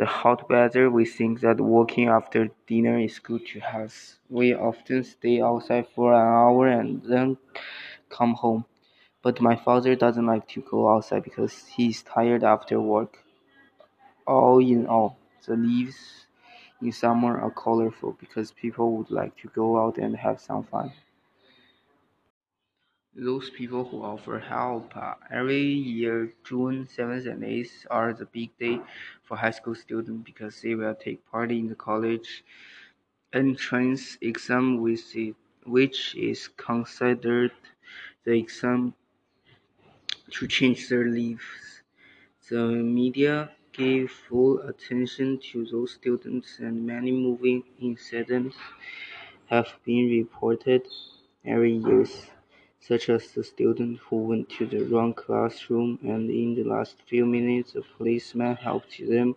the hot weather, we think that walking after dinner is good to us. We often stay outside for an hour and then come home. But my father doesn't like to go outside because he's tired after work. All in all, the leaves in summer are colorful because people would like to go out and have some fun. Those people who offer help uh, every year, June 7th and 8th are the big day for high school students because they will take part in the college entrance exam, which is considered the exam to change their lives. The media gave full attention to those students, and many moving incidents have been reported every year such as the student who went to the wrong classroom and in the last few minutes a policeman helped them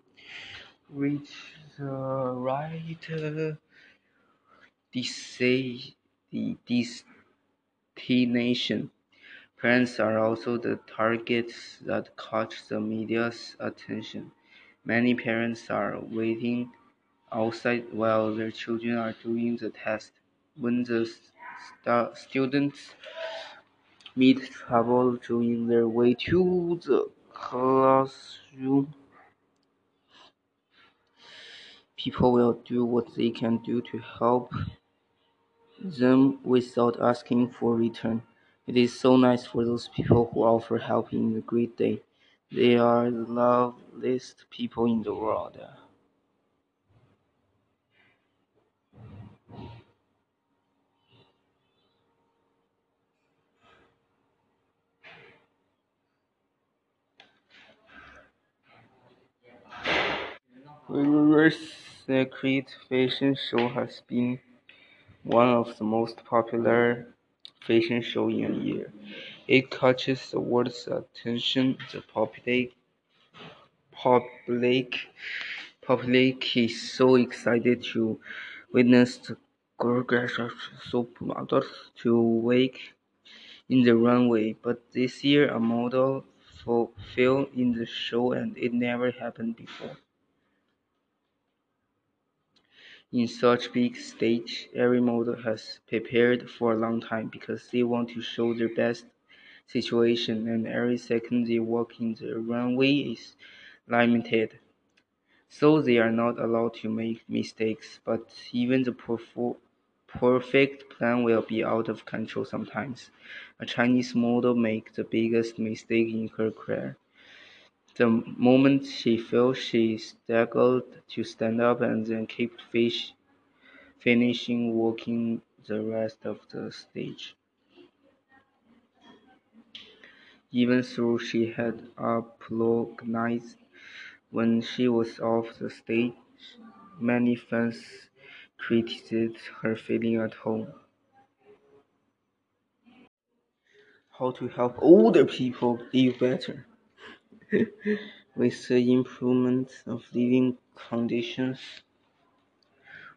reach the right uh, destination. Parents are also the targets that catch the media's attention. Many parents are waiting outside while their children are doing the test. When the st students meet trouble during their way to the classroom. People will do what they can do to help them without asking for return. It is so nice for those people who offer help in a great day. They are the loveliest people in the world. Victoria's Secret fashion show has been one of the most popular fashion shows in a year. It catches the world's attention. The public public public is so excited to witness the gorgeous supermodels to wake in the runway. But this year a model fell in the show and it never happened before. In such big stage, every model has prepared for a long time because they want to show their best situation and every second they walk in the runway is limited. So they are not allowed to make mistakes, but even the perfect plan will be out of control sometimes. A Chinese model makes the biggest mistake in her career. The moment she fell, she staggered to stand up and then kept finishing walking the rest of the stage. Even though she had apologized when she was off the stage, many fans criticized her feeling at home. How to help older people live better. <laughs> With the improvement of living conditions,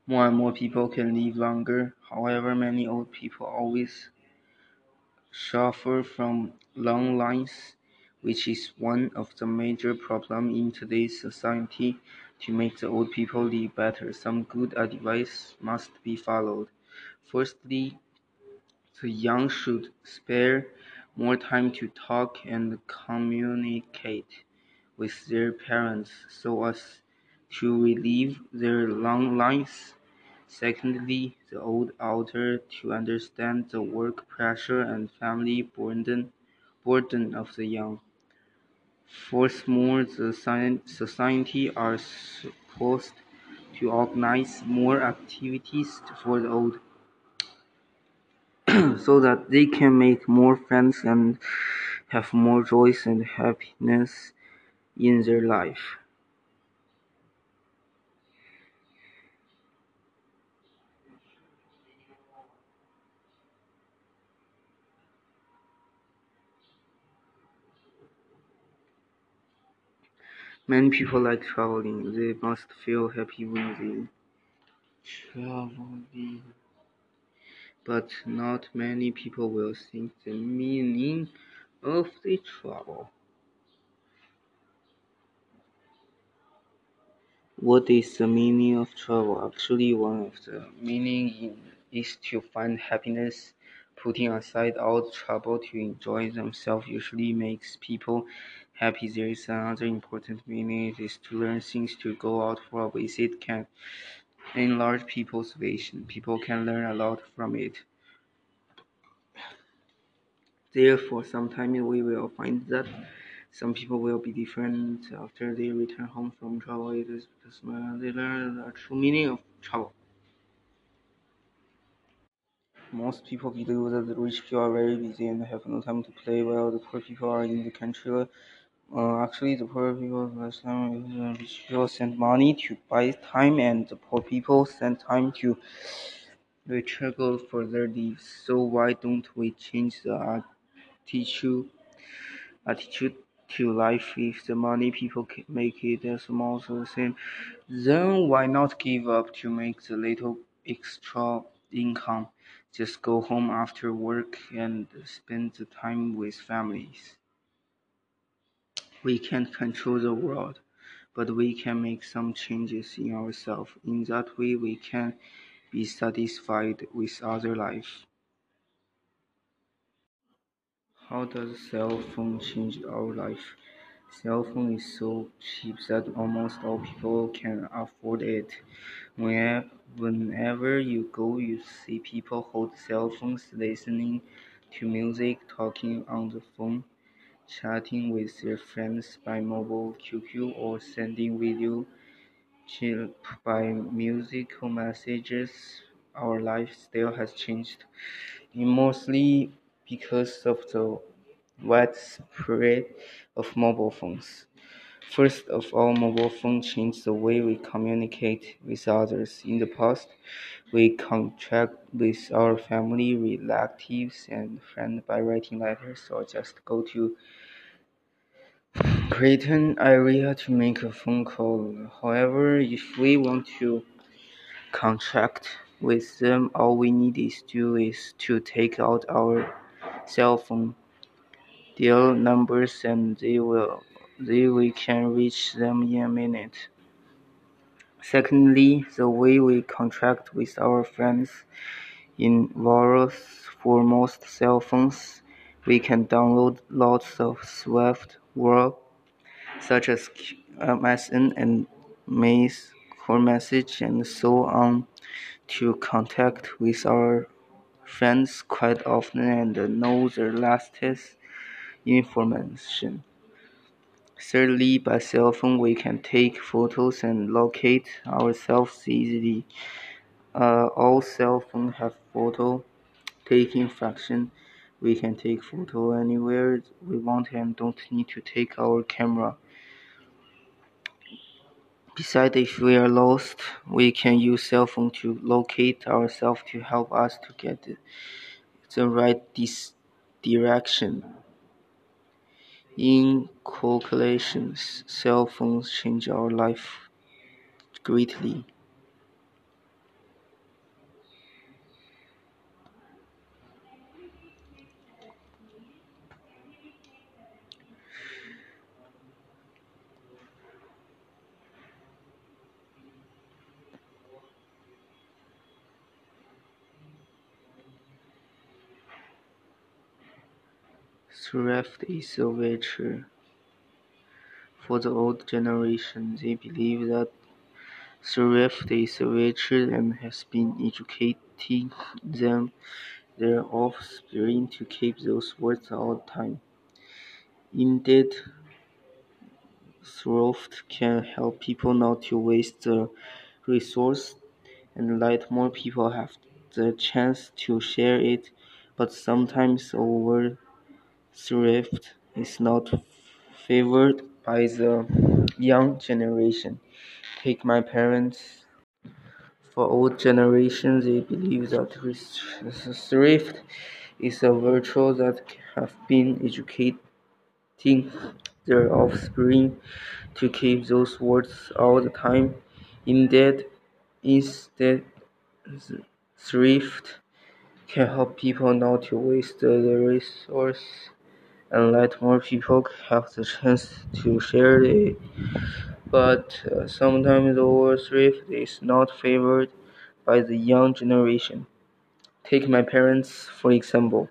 more and more people can live longer. However, many old people always suffer from long lives, which is one of the major problems in today's society. To make the old people live better, some good advice must be followed. Firstly, the young should spare more time to talk and communicate with their parents so as to relieve their long lines. Secondly, the old elder to understand the work pressure and family burden, burden of the young. Furthermore, the society are supposed to organize more activities for the old <clears throat> so that they can make more friends and have more joy and happiness in their life. Many people like traveling. They must feel happy when they travel. But not many people will think the meaning of the trouble. What is the meaning of trouble? Actually, one of the meaning is to find happiness. Putting aside all trouble to enjoy themselves usually makes people happy. There is another important meaning. It is to learn things. To go out for a visit can enlarge people's vision. People can learn a lot from it. Therefore, sometimes we will find that some people will be different after they return home from travel. It is because uh, they learn the true meaning of travel. Most people believe that the rich people are very busy and have no time to play, while the poor people are in the country. Uh, actually, the poor people time the rich people send money to buy time, and the poor people send time to recharge for their lives. So why don't we change the attitude? Attitude to life if the money people can make it as also the same, then why not give up to make the little extra income? Just go home after work and spend the time with families. We can't control the world, but we can make some changes in ourselves. In that way, we can be satisfied with our life. How does cell phone change our life? Cell phone is so cheap that almost all people can afford it. Whenever you go, you see people hold cell phones, listening to music, talking on the phone, chatting with their friends by mobile QQ, or sending video by musical messages. Our lifestyle has changed mostly because of the widespread of mobile phones. First of all, mobile phones changed the way we communicate with others. In the past, we contract with our family, relatives, and friends by writing letters or just go to Creighton area to make a phone call. However, if we want to contract with them, all we need is to is to take out our cell phone their numbers and they will they we can reach them in a minute. Secondly, the way we contract with our friends in Varus for most cell phones, we can download lots of software such as uh, MSN and Maze Core Message and so on to contact with our friends quite often and know their latest information. Thirdly, by cell phone we can take photos and locate ourselves easily. Uh, all cell phones have photo taking function. We can take photo anywhere we want and don't need to take our camera. Besides, if we are lost, we can use cell phone to locate ourselves to help us to get the right dis- direction. In calculations, cell phones change our life greatly. Thrift is a virtue. For the old generation, they believe that thrift is a virtue and has been educating them, their offspring, to keep those words all the time. Indeed, thrift can help people not to waste the resource and let more people have the chance to share it, but sometimes over thrift is not favored by the young generation. Take my parents. For old generations, they believe that thrift is a virtue that have been educating their offspring to keep those words all the time. Instead, instead, thrift can help people not to waste the resource and let more people have the chance to share it. But uh, sometimes our thrift is not favored by the young generation. Take my parents, for example.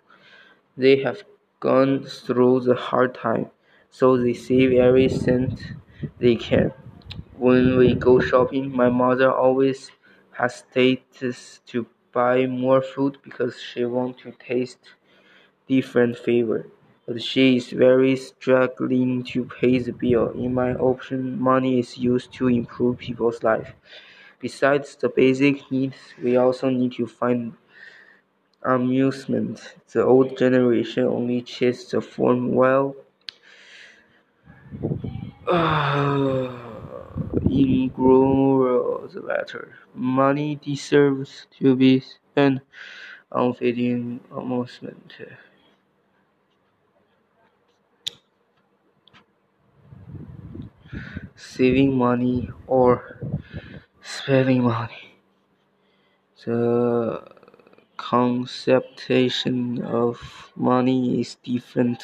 They have gone through the hard time, so they save every cent they can. When we go shopping, my mother always hesitates to buy more food because she wants to taste different flavor. But she is very struggling to pay the bill. In my opinion, money is used to improve people's life. Besides the basic needs, we also need to find amusement. The old generation only chased the form while uh, in grown the latter. Money deserves to be spent on fitting amusement. Saving money or spending money. The conception of money is different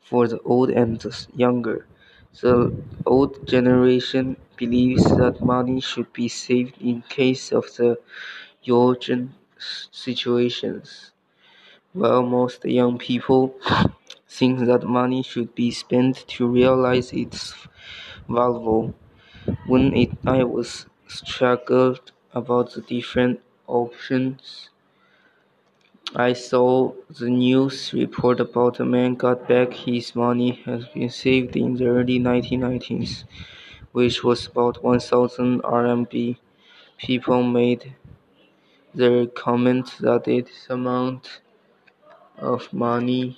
for the old and the younger. The old generation believes that money should be saved in case of the urgent situations, while most young people <coughs> think that money should be spent to realize its value. When it, I was struggled about the different options, I saw the news report about a man got back his money had been saved in the early 1990s, which was about 1000 RMB. People made their comment that this amount of money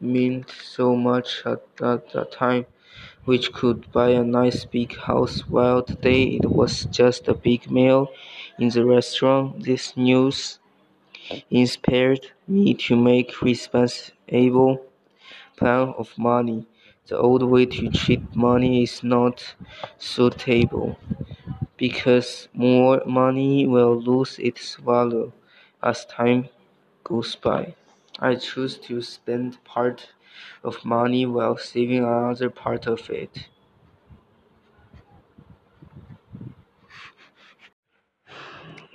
meant so much at, at that time, which could buy a nice big house, while today it was just a big meal in the restaurant. This news inspired me to make responsible plan of money. The old way to treat money is not suitable because more money will lose its value as time goes by. I choose to spend part of money while saving another part of it.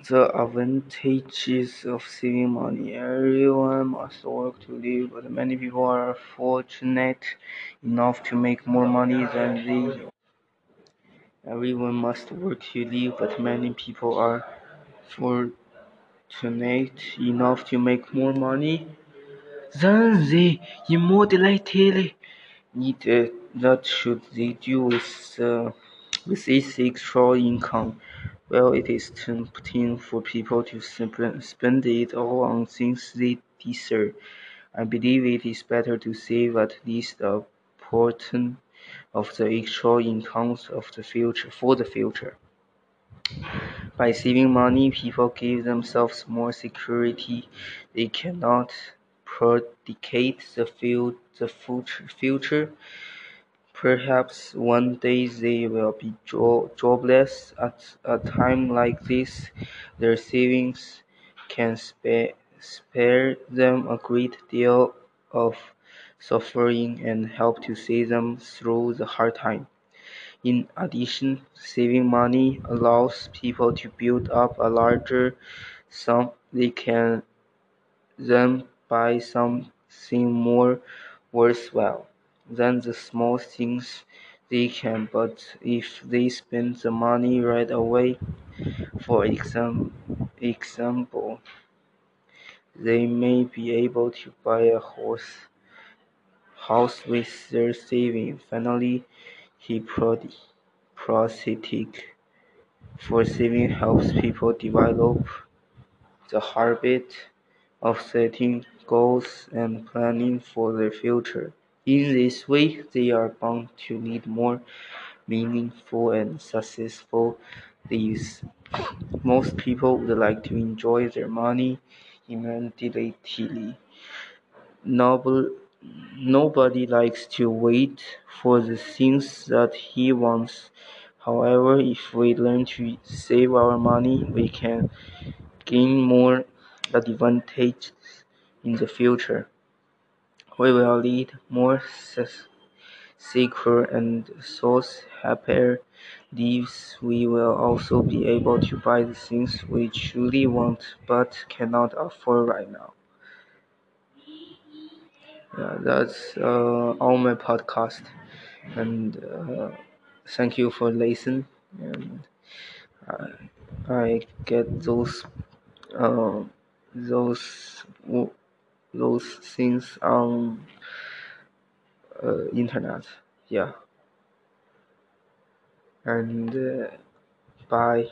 The advantages of saving money. Everyone must work to live, but many people are fortunate enough to make more money than they. Everyone must work to live, but many people are fortunate enough to make more money immediately need. Uh, that should with uh, this extra income? Well, it is tempting for people to spend it all on things they deserve. I believe it is better to save at least a portion of the extra incomes of the future for the future. By saving money, people give themselves more security. They cannot predicate the, future. Perhaps one day they will be jobless. At a time like this, their savings can spare them a great deal of suffering and help to see them through the hard time. In addition, saving money allows people to build up a larger sum they can then buy something more worthwhile than the small things they can but if they spend the money right away, for exam- example, they may be able to buy a horse, house with their savings. Finally, he proceeded for saving helps people develop the habit of setting goals and planning for their future. In this way, they are bound to lead more meaningful and successful lives. Most people would like to enjoy their money immediately. Nobody likes to wait for the things that he wants. However, if we learn to save our money, we can gain more advantages in the future. We will lead more secure and source happier lives. We will also be able to buy the things we truly want but cannot afford right now. Yeah, that's uh, all my podcast, and uh, thank you for listening. And I, I get those uh, those those things on uh, internet. Yeah, and uh, bye.